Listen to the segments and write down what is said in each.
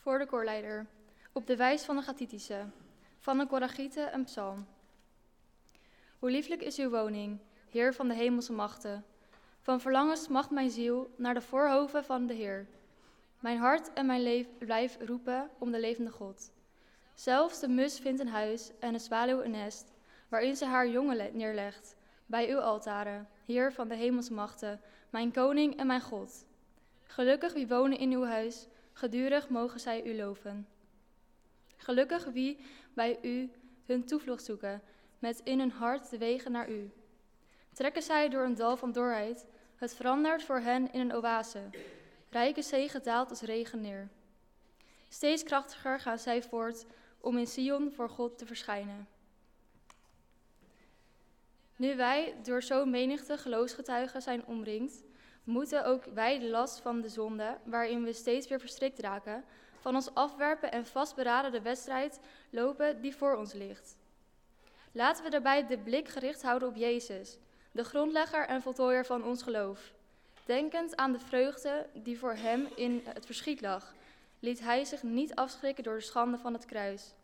Voor de koorleider, op de wijs van de Gatitische, van de Koragieten een psalm. Hoe lieflijk is uw woning, Heer van de hemelse machten. Van verlangen smacht mijn ziel naar de voorhoven van de Heer. Mijn hart en mijn lijf roepen om de levende God. Zelfs de mus vindt een huis en de zwaluw een nest, waarin ze haar jongen neerlegt, bij uw altaren, Heer van de hemelse machten, mijn koning en mijn God. Gelukkig wie wonen in uw huis, gedurig mogen zij u loven. Gelukkig wie bij u hun toevlucht zoeken, met in hun hart de wegen naar u. Trekken zij door een dal van dorheid, het verandert voor hen in een oase. Rijke zegen daalt als regen neer. Steeds krachtiger gaan zij voort om in Sion voor God te verschijnen. Nu wij door zo'n menigte geloofsgetuigen zijn omringd, moeten ook wij de last van de zonde, waarin we steeds weer verstrikt raken, van ons afwerpen en vastberaden de wedstrijd lopen die voor ons ligt. Laten we daarbij de blik gericht houden op Jezus, de grondlegger en voltooier van ons geloof. Denkend aan de vreugde die voor hem in het verschiet lag, liet hij zich niet afschrikken door de schande van het kruis.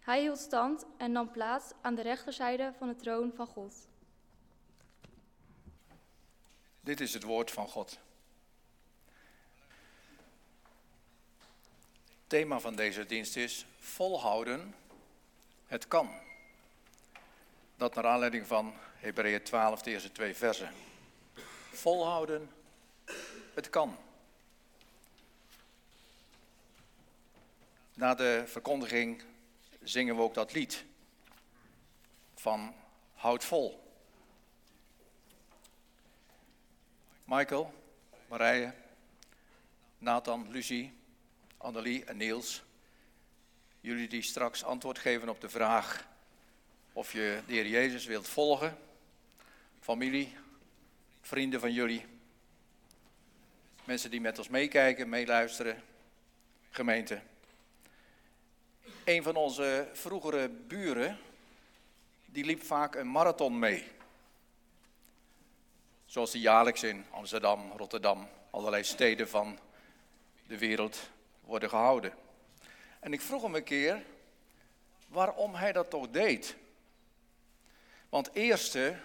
Hij hield stand en nam plaats aan de rechterzijde van de troon van God. Dit is het woord van God. Het thema van deze dienst is volhouden, het kan. Dat naar aanleiding van Hebreeën 12, de eerste twee versen. Volhouden, het kan. Na de verkondiging zingen we ook dat lied van Houd vol. Michael, Marije, Nathan, Lucie, Annelie en Niels. Jullie die straks antwoord geven op de vraag of je de Heer Jezus wilt volgen. Familie, vrienden van jullie. Mensen die met ons meekijken, meeluisteren. Gemeente. Een van onze vroegere buren, die liep vaak een marathon mee. Zoals die jaarlijks in Amsterdam, Rotterdam, allerlei steden van de wereld worden gehouden. En ik vroeg hem een keer waarom hij dat toch deed. Want eerste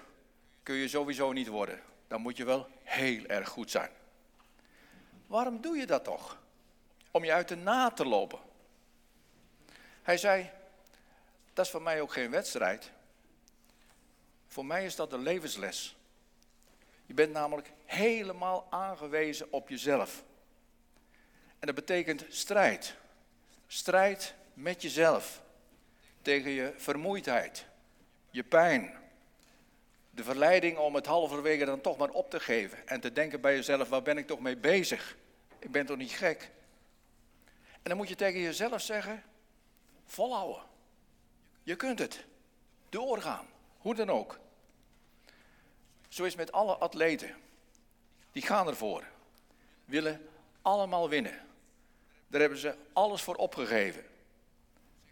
kun je sowieso niet worden. Dan moet je wel heel erg goed zijn. Waarom doe je dat toch? Om je uit de na te lopen. Hij zei, dat is voor mij ook geen wedstrijd. Voor mij is dat een levensles. Je bent namelijk helemaal aangewezen op jezelf. En dat betekent strijd. Strijd met jezelf. Tegen je vermoeidheid, je pijn. De verleiding om het halverwege dan toch maar op te geven. En te denken bij jezelf, waar ben ik toch mee bezig? Ik ben toch niet gek? En dan moet je tegen jezelf zeggen, volhouden. Je kunt het. Doorgaan. Hoe dan ook. Zo is het met alle atleten. Die gaan ervoor. Willen allemaal winnen. Daar hebben ze alles voor opgegeven.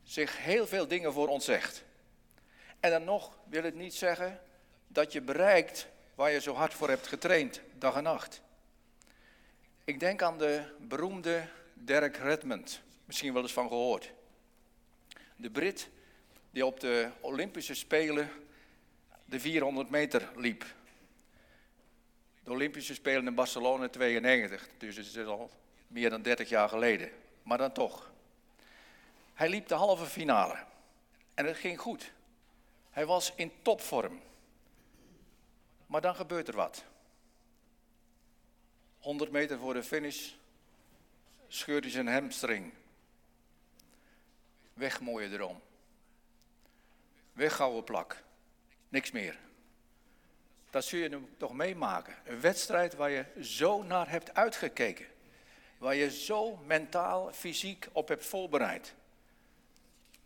Zich heel veel dingen voor ontzegd. En dan nog wil het niet zeggen dat je bereikt waar je zo hard voor hebt getraind, dag en nacht. Ik denk aan de beroemde Derek Redmond, misschien wel eens van gehoord. De Brit die op de Olympische Spelen de 400 meter liep. De Olympische Spelen in Barcelona 92, dus het is al meer dan 30 jaar geleden. Maar dan toch. Hij liep de halve finale en het ging goed. Hij was in topvorm. Maar dan gebeurt er wat. 100 meter voor de finish scheurt hij zijn hamstring. Weg mooie droom. Weg gouden plak. Niks meer. Dat zul je toch meemaken. Een wedstrijd waar je zo naar hebt uitgekeken. Waar je zo mentaal, fysiek op hebt voorbereid.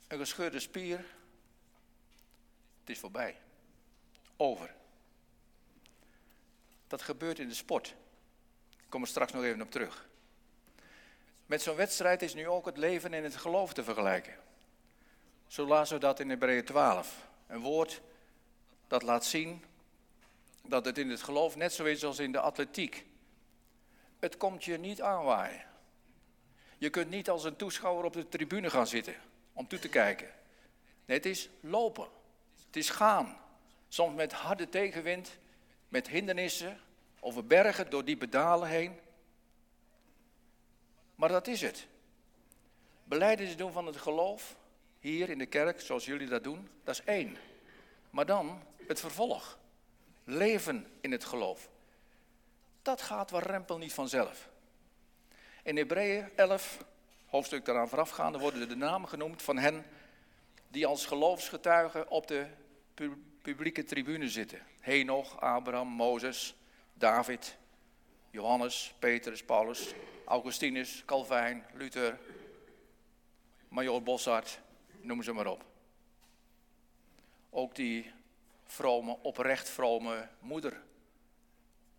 Een gescheurde spier. Het is voorbij. Over. Dat gebeurt in de sport. Ik kom er straks nog even op terug. Met zo'n wedstrijd is nu ook het leven in het geloof te vergelijken. Zo lazen we dat in Hebreeën 12. Een woord dat laat zien dat het in het geloof net zo is als in de atletiek. Het komt je niet aanwaaien. Je kunt niet als een toeschouwer op de tribune gaan zitten om toe te kijken. Nee, het is lopen. Het is gaan. Soms met harde tegenwind, met hindernissen, over bergen, door diepe dalen heen. Maar dat is het. Beleiden doen van het geloof, hier in de kerk, zoals jullie dat doen, dat is één. Maar dan het vervolg. Leven in het geloof. Dat gaat waar rempel niet vanzelf. In Hebreeën 11, hoofdstuk daaraan voorafgaande, worden de namen genoemd van hen die als geloofsgetuigen op de publieke tribune zitten. Henoch, Abraham, Mozes, David, Johannes, Petrus, Paulus, Augustinus, Calvijn, Luther, Major Bossart, noem ze maar op. Ook die vrome, oprecht vrome moeder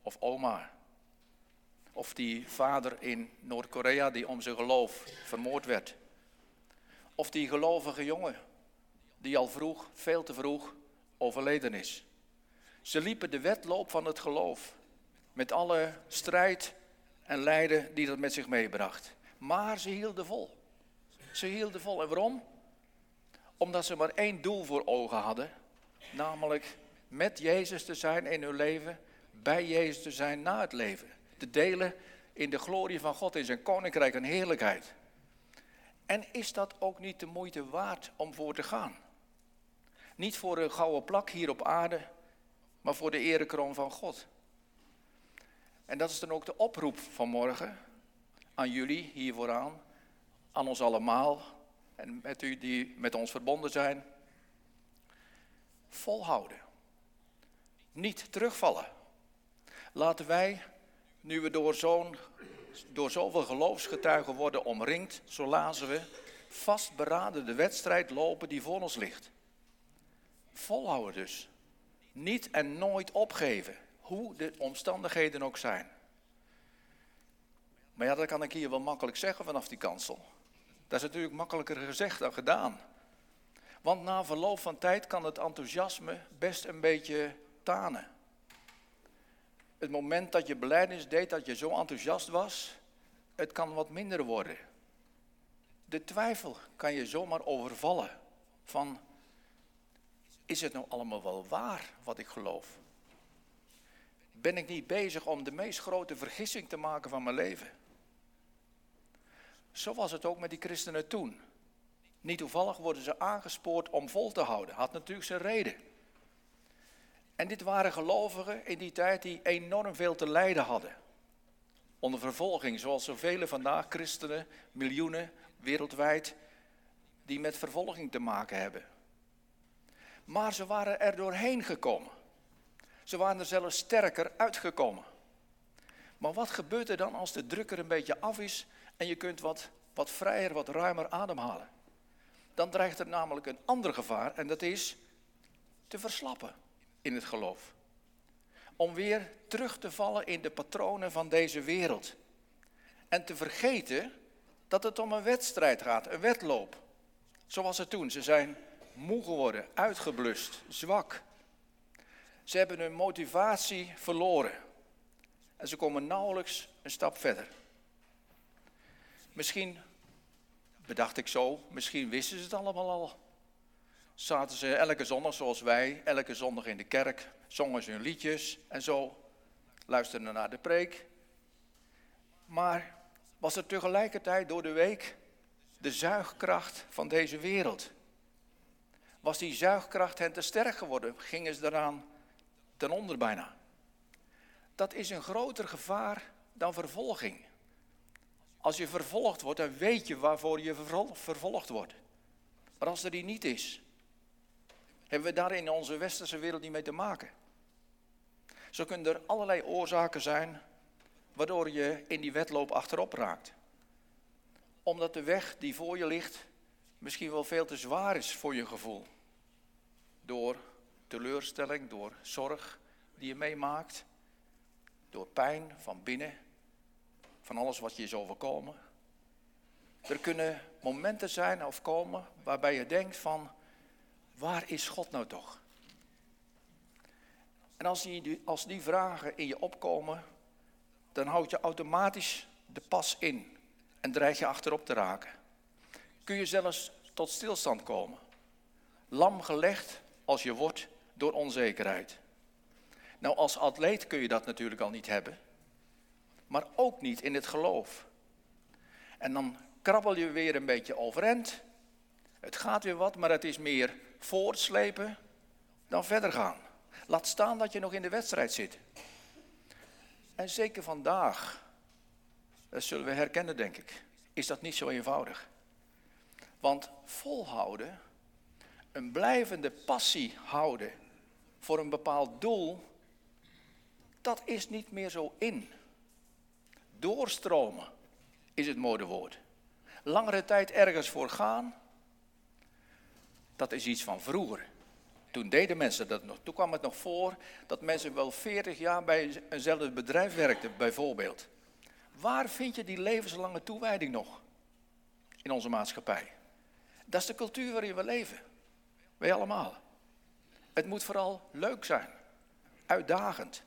of oma. Of die vader in Noord-Korea die om zijn geloof vermoord werd. Of die gelovige jongen die al vroeg, veel te vroeg, overleden is. Ze liepen de wedloop van het geloof. Met alle strijd en lijden die dat met zich meebracht. Maar ze hielden vol. Ze hielden vol. En waarom? Omdat ze maar één doel voor ogen hadden. Namelijk met Jezus te zijn in hun leven. Bij Jezus te zijn na het leven. Te delen in de glorie van God, in zijn koninkrijk en heerlijkheid. En is dat ook niet de moeite waard om voor te gaan? Niet voor een gouden plak hier op aarde, maar voor de erekroon van God. En dat is dan ook de oproep van morgen aan jullie hier vooraan, aan ons allemaal en met u die met ons verbonden zijn. Volhouden. Niet terugvallen. Laten wij, nu we door, zo'n, door zoveel geloofsgetuigen worden omringd, zo lazen we, vastberaden de wedstrijd lopen die voor ons ligt. Volhouden dus. Niet en nooit opgeven, hoe de omstandigheden ook zijn. Maar ja, dat kan ik hier wel makkelijk zeggen vanaf die kansel. Dat is natuurlijk makkelijker gezegd dan gedaan. Want na verloop van tijd kan het enthousiasme best een beetje tanen. Het moment dat je beleidnis deed, dat je zo enthousiast was, het kan wat minder worden. De twijfel kan je zomaar overvallen van is het nou allemaal wel waar wat ik geloof? Ben ik niet bezig om de meest grote vergissing te maken van mijn leven? Zo was het ook met die christenen toen. Niet toevallig worden ze aangespoord om vol te houden. Had natuurlijk zijn reden. En dit waren gelovigen in die tijd die enorm veel te lijden hadden. Onder vervolging, zoals zoveel vandaag christenen, miljoenen wereldwijd, die met vervolging te maken hebben. Maar ze waren er doorheen gekomen. Ze waren er zelfs sterker uitgekomen. Maar wat gebeurt er dan als de druk er een beetje af is en je kunt wat, wat vrijer, wat ruimer ademhalen? Dan dreigt er namelijk een ander gevaar en dat is te verslappen in het geloof. Om weer terug te vallen in de patronen van deze wereld. En te vergeten dat het om een wedstrijd gaat, een wedloop. Zoals ze toen. Ze zijn moe geworden, uitgeblust, zwak. Ze hebben hun motivatie verloren. En ze komen nauwelijks een stap verder. Misschien, bedacht ik zo, misschien wisten ze het allemaal al. Zaten ze elke zondag zoals wij, elke zondag in de kerk, zongen ze hun liedjes en zo, luisterden naar de preek. Maar was er tegelijkertijd door de week de zuigkracht van deze wereld? was die zuigkracht hen te sterk geworden. Gingen ze eraan ten onder bijna. Dat is een groter gevaar dan vervolging. Als je vervolgd wordt, dan weet je waarvoor je vervolgd wordt. Maar als er die niet is, hebben we daar in onze westerse wereld niet mee te maken. Zo kunnen er allerlei oorzaken zijn waardoor je in die wedloop achterop raakt. Omdat de weg die voor je ligt misschien wel veel te zwaar is voor je gevoel. Door teleurstelling, door zorg die je meemaakt, door pijn van binnen, van alles wat je is overkomen. Er kunnen momenten zijn of komen waarbij je denkt van, waar is God nou toch? En als die, als die vragen in je opkomen, dan houd je automatisch de pas in. En dreig je achterop te raken. Kun je zelfs tot stilstand komen. Lam gelegd als je wordt door onzekerheid. Nou, als atleet kun je dat natuurlijk al niet hebben, maar ook niet in het geloof. En dan krabbel je weer een beetje overeind. Het gaat weer wat, maar het is meer voortslepen dan verder gaan. Laat staan dat je nog in de wedstrijd zit. En zeker vandaag, dat zullen we herkennen denk ik, is dat niet zo eenvoudig. Want volhouden, een blijvende passie houden voor een bepaald doel, dat is niet meer zo in. Doorstromen is het modewoord. Langere tijd ergens voor gaan, dat is iets van vroeger. Toen deden mensen dat nog. Toen kwam het nog voor dat mensen wel 40 jaar bij eenzelfde bedrijf werkten, bijvoorbeeld. Waar vind je die levenslange toewijding nog in onze maatschappij? Dat is de cultuur waarin we leven. Wij allemaal. Het moet vooral leuk zijn, uitdagend.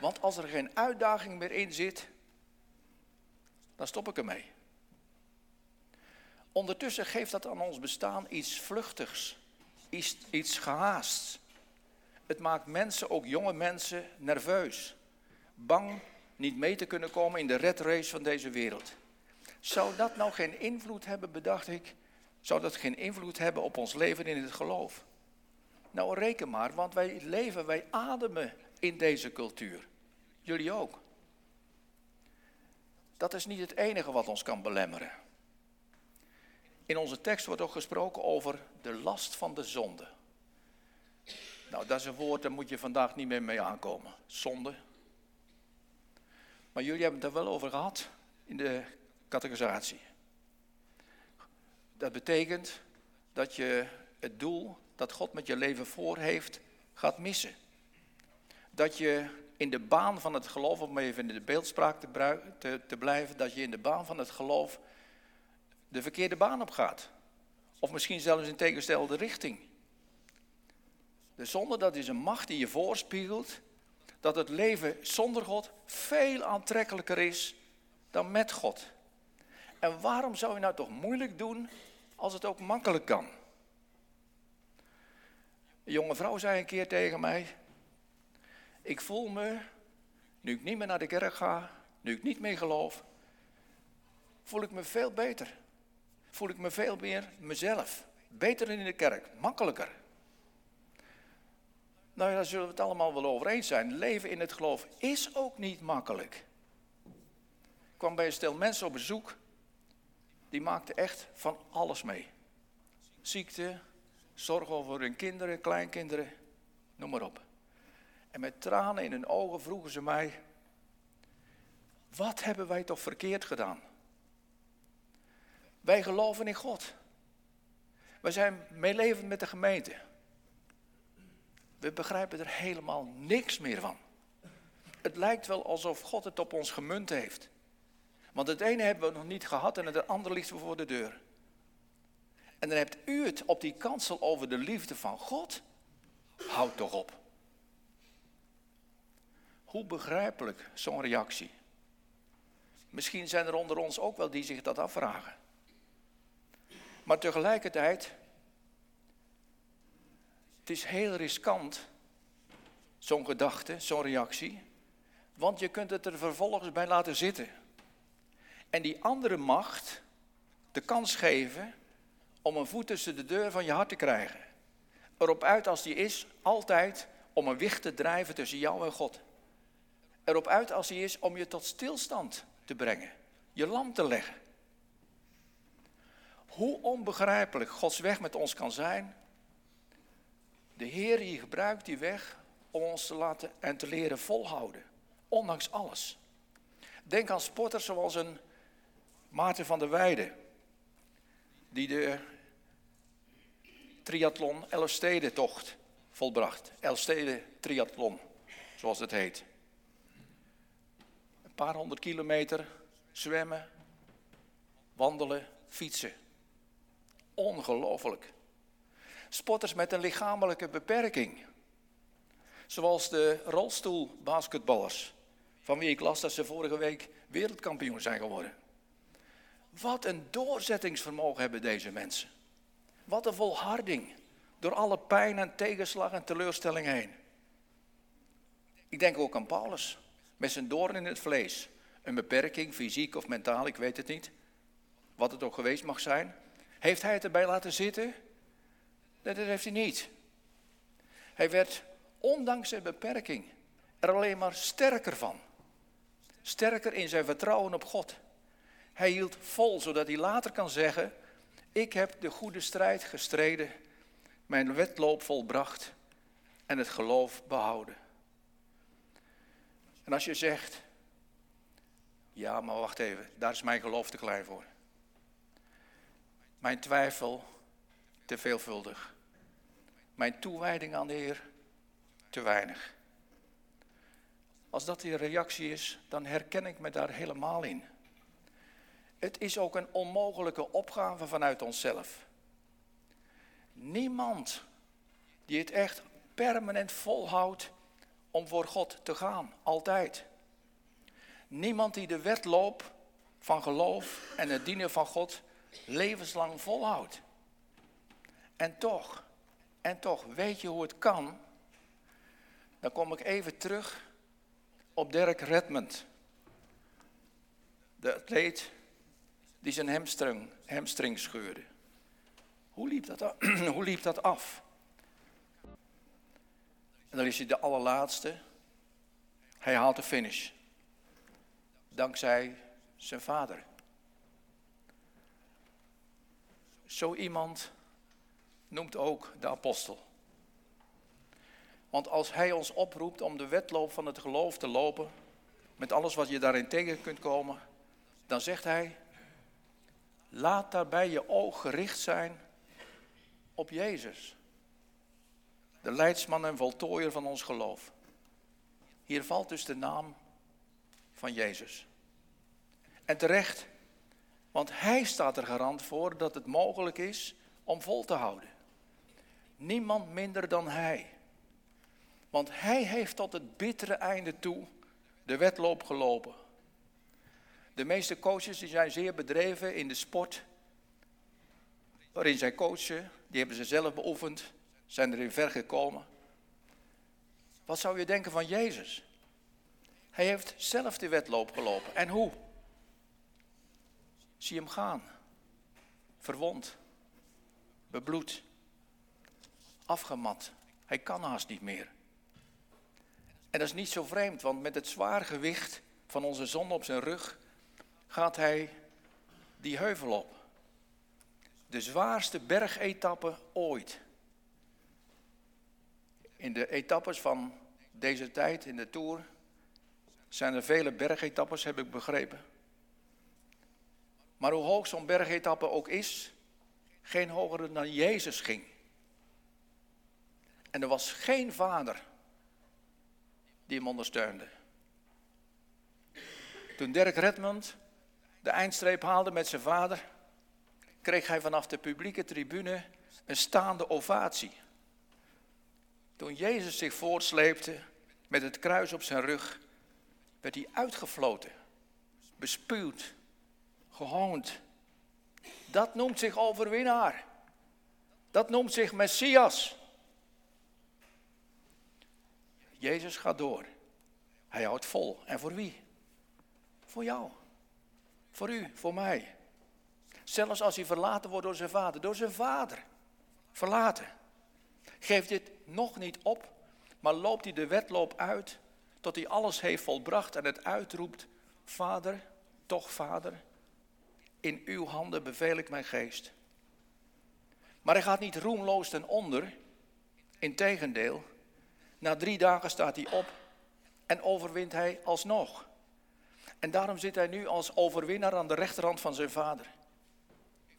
Want als er geen uitdaging meer in zit, dan stop ik ermee. Ondertussen geeft dat aan ons bestaan iets vluchtigs, iets, iets gehaasts. Het maakt mensen, ook jonge mensen, nerveus. Bang niet mee te kunnen komen in de red race van deze wereld. Zou dat nou geen invloed hebben, bedacht ik, zou dat geen invloed hebben op ons leven in het geloof? Nou, reken maar, want wij leven, wij ademen in deze cultuur. Jullie ook. Dat is niet het enige wat ons kan belemmeren. In onze tekst wordt ook gesproken over de last van de zonde. Nou, dat is een woord, daar moet je vandaag niet meer mee aankomen. Zonde. Maar jullie hebben het er wel over gehad in de categorisatie. Dat betekent dat je het doel dat God met je leven voor heeft, gaat missen. Dat je in de baan van het geloof, om even in de beeldspraak te, te, te blijven, dat je in de baan van het geloof de verkeerde baan op gaat. Of misschien zelfs in tegenstelde richting. De zonde, dat is een macht die je voorspiegelt dat het leven zonder God veel aantrekkelijker is dan met God. En waarom zou je nou toch moeilijk doen als het ook makkelijk kan? Een jonge vrouw zei een keer tegen mij: Ik voel me, nu ik niet meer naar de kerk ga, nu ik niet meer geloof, voel ik me veel beter. Voel ik me veel meer mezelf. Beter in de kerk, makkelijker. Nou ja, daar zullen we het allemaal wel over eens zijn. Leven in het geloof is ook niet makkelijk. Ik kwam bij een stel mensen op bezoek. Die maakten echt van alles mee. Ziekte, zorg over hun kinderen, kleinkinderen, noem maar op. En met tranen in hun ogen vroegen ze mij: Wat hebben wij toch verkeerd gedaan? Wij geloven in God. Wij zijn meelevend met de gemeente. We begrijpen er helemaal niks meer van. Het lijkt wel alsof God het op ons gemunt heeft. Want het ene hebben we nog niet gehad en het andere ligt voor de deur. En dan hebt u het op die kansel over de liefde van God. Houd toch op. Hoe begrijpelijk zo'n reactie. Misschien zijn er onder ons ook wel die zich dat afvragen. Maar tegelijkertijd het is heel riskant, zo'n gedachte, zo'n reactie, want je kunt het er vervolgens bij laten zitten. En die andere macht de kans geven om een voet tussen de deur van je hart te krijgen. Erop uit als die is, altijd om een wicht te drijven tussen jou en God. Erop uit als die is om je tot stilstand te brengen, je lam te leggen. Hoe onbegrijpelijk Gods weg met ons kan zijn, de Heer die gebruikt die weg om ons te laten en te leren volhouden, ondanks alles. Denk aan sporters zoals een Maarten van der Weijden, die de triathlon Elfsteden-tocht volbracht. Elfsteden triathlon, zoals het heet. Een paar honderd kilometer zwemmen, wandelen, fietsen. Ongelooflijk sporters met een lichamelijke beperking. Zoals de rolstoelbasketballers, van wie ik las dat ze vorige week wereldkampioen zijn geworden. Wat een doorzettingsvermogen hebben deze mensen. Wat een volharding. Door alle pijn en tegenslag en teleurstelling heen. Ik denk ook aan Paulus. Met zijn doorn in het vlees. Een beperking, fysiek of mentaal, ik weet het niet. Wat het ook geweest mag zijn. Heeft hij het erbij laten zitten? Dat heeft hij niet. Hij werd, ondanks zijn beperking, er alleen maar sterker van. Sterker in zijn vertrouwen op God. Hij hield vol, zodat hij later kan zeggen: Ik heb de goede strijd gestreden, mijn wedloop volbracht en het geloof behouden. En als je zegt: Ja, maar wacht even, daar is mijn geloof te klein voor. Mijn twijfel te veelvuldig. Mijn toewijding aan de Heer te weinig. Als dat die reactie is, dan herken ik me daar helemaal in. Het is ook een onmogelijke opgave vanuit onszelf. Niemand die het echt permanent volhoudt om voor God te gaan, altijd. Niemand die de wedloop van geloof en het dienen van God levenslang volhoudt. En toch, en toch, weet je hoe het kan? Dan kom ik even terug op Derek Redmond. De atleet die zijn hamstring, hamstring scheurde. Hoe liep, dat, hoe liep dat af? En dan is hij de allerlaatste. Hij haalt de finish. Dankzij zijn vader. Zo iemand noemt ook de apostel. Want als hij ons oproept om de wedloop van het geloof te lopen, met alles wat je daarin tegen kunt komen, dan zegt hij, laat daarbij je oog gericht zijn op Jezus. De leidsman en voltooier van ons geloof. Hier valt dus de naam van Jezus. En terecht, want hij staat er garant voor dat het mogelijk is om vol te houden. Niemand minder dan hij. Want hij heeft tot het bittere einde toe de wedloop gelopen. De meeste coaches die zijn zeer bedreven in de sport waarin zij coachen. Die hebben ze zelf beoefend, zijn erin ver gekomen. Wat zou je denken van Jezus? Hij heeft zelf de wedloop gelopen. En hoe? Zie hem gaan. Verwond. Bebloed. Afgemat. Hij kan haast niet meer. En dat is niet zo vreemd, want met het zwaar gewicht van onze zon op zijn rug gaat hij die heuvel op. De zwaarste bergetappe ooit. In de etappes van deze tijd in de Tour zijn er vele bergetappes, heb ik begrepen. Maar hoe hoog zo'n bergetappe ook is, geen hoger dan Jezus ging. En er was geen vader die hem ondersteunde. Toen Dirk Redmond de eindstreep haalde met zijn vader, kreeg hij vanaf de publieke tribune een staande ovatie. Toen Jezus zich voortsleepte met het kruis op zijn rug, werd hij uitgefloten, bespuwd, gehoond. Dat noemt zich overwinnaar. Dat noemt zich Messias. Jezus gaat door. Hij houdt vol. En voor wie? Voor jou. Voor u, voor mij. Zelfs als hij verlaten wordt door zijn vader. Door zijn vader. Verlaten. Geeft dit nog niet op, maar loopt hij de wedloop uit tot hij alles heeft volbracht en het uitroept. Vader, toch vader, in uw handen beveel ik mijn geest. Maar hij gaat niet roemloos ten onder. Integendeel, na drie dagen staat hij op en overwint hij alsnog. En daarom zit hij nu als overwinnaar aan de rechterhand van zijn vader.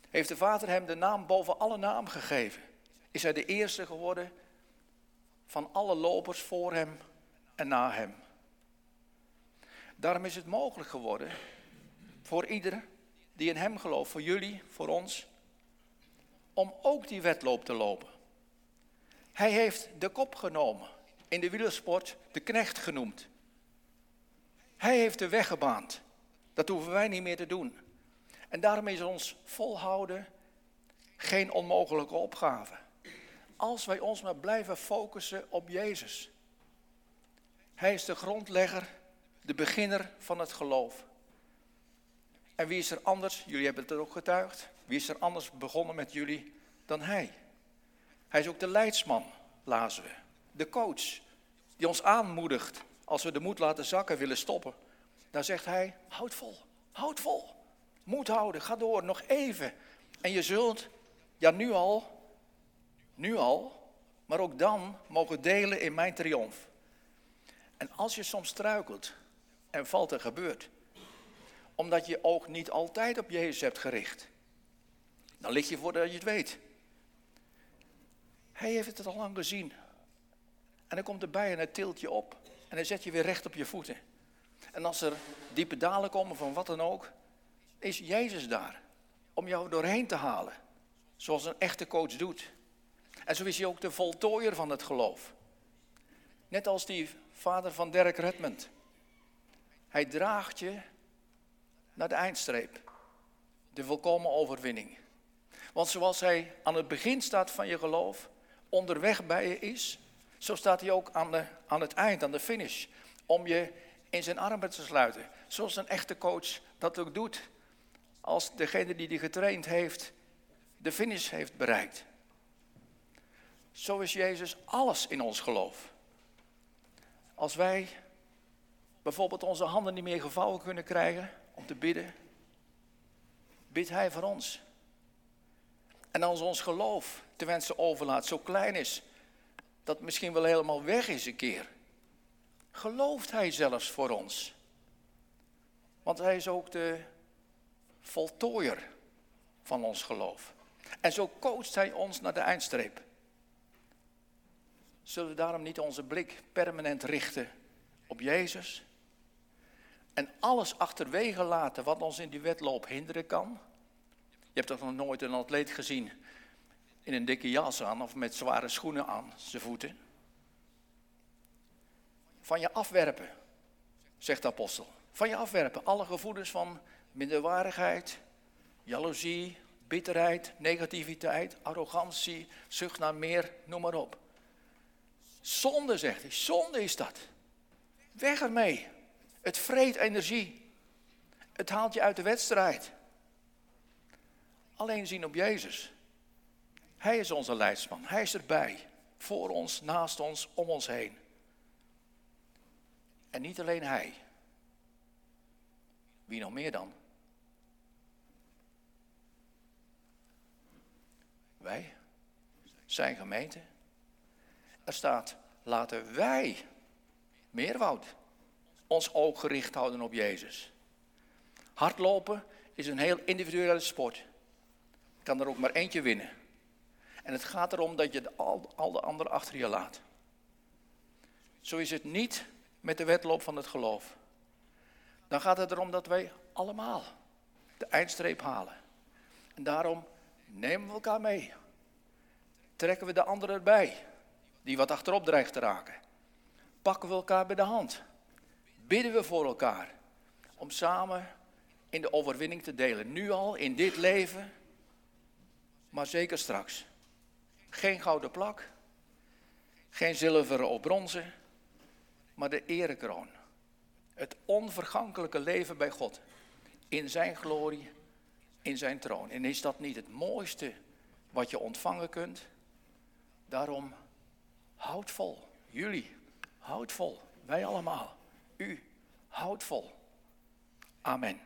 Heeft de vader hem de naam boven alle naam gegeven? Is hij de eerste geworden van alle lopers voor hem en na hem? Daarom is het mogelijk geworden voor ieder die in hem gelooft, voor jullie, voor ons, om ook die wedloop te lopen. Hij heeft de kop genomen in de wielersport de knecht genoemd. Hij heeft de weg gebaand. Dat hoeven wij niet meer te doen. En daarom is ons volhouden geen onmogelijke opgave. Als wij ons maar blijven focussen op Jezus. Hij is de grondlegger, de beginner van het geloof. En wie is er anders, jullie hebben het er ook getuigd, wie is er anders begonnen met jullie dan hij? Hij is ook de leidsman, lazen we. De coach, die ons aanmoedigt als we de moed laten zakken willen stoppen. Dan zegt hij, houd vol, houd vol. Moed houden, ga door, nog even. En je zult, ja nu al, nu al, maar ook dan mogen delen in mijn triomf. En als je soms struikelt en valt er gebeurt, omdat je oog niet altijd op Jezus hebt gericht, dan lig je voordat je het weet. Hij heeft het al lang gezien. En dan komt erbij en hij tilt je op. En hij zet je weer recht op je voeten. En als er diepe dalen komen van wat dan ook, is Jezus daar. Om jou doorheen te halen. Zoals een echte coach doet. En zo is hij ook de voltooier van het geloof. Net als die vader van Derek Redmond. Hij draagt je naar de eindstreep. De volkomen overwinning. Want zoals hij aan het begin staat van je geloof, onderweg bij je is, zo staat hij ook aan, de, aan het eind, aan de finish, om je in zijn armen te sluiten. Zoals een echte coach dat ook doet, als degene die die getraind heeft, de finish heeft bereikt. Zo is Jezus alles in ons geloof. Als wij bijvoorbeeld onze handen niet meer gevouwen kunnen krijgen om te bidden, bidt Hij voor ons. En als ons geloof te wensen overlaat zo klein is, dat misschien wel helemaal weg is een keer, gelooft Hij zelfs voor ons. Want Hij is ook de voltooier van ons geloof. En zo coacht Hij ons naar de eindstreep. Zullen we daarom niet onze blik permanent richten op Jezus? En alles achterwege laten wat ons in die wedloop hinderen kan? Je hebt toch nog nooit een atleet gezien in een dikke jas aan of met zware schoenen aan zijn voeten? Van je afwerpen, zegt de apostel. Van je afwerpen. Alle gevoelens van minderwaardigheid, jaloezie, bitterheid, negativiteit, arrogantie, zucht naar meer, noem maar op. Zonde, zegt hij. Zonde is dat. Weg ermee. Het vreet energie. Het haalt je uit de wedstrijd. Alleen zien op Jezus. Hij is onze leidsman. Hij is erbij. Voor ons, naast ons, om ons heen. En niet alleen Hij. Wie nog meer dan? Wij. Zijn gemeente. Er staat, laten wij, meerwoud, ons oog gericht houden op Jezus. Hardlopen is een heel individuele sport. Je kan er ook maar eentje winnen. En het gaat erom dat je al, al de anderen achter je laat. Zo is het niet met de wedloop van het geloof. Dan gaat het erom dat wij allemaal de eindstreep halen. En daarom nemen we elkaar mee. Trekken we de anderen erbij die wat achterop dreigt te raken. Pakken we elkaar bij de hand. Bidden we voor elkaar. Om samen in de overwinning te delen. Nu al, in dit leven. Maar zeker straks. Geen gouden plak. Geen zilveren of bronzen. Maar de erekroon. Het onvergankelijke leven bij God. In zijn glorie. In zijn troon. En is dat niet het mooiste wat je ontvangen kunt? Daarom Houd vol. Jullie, houd vol. Wij allemaal. U, houd vol. Amen.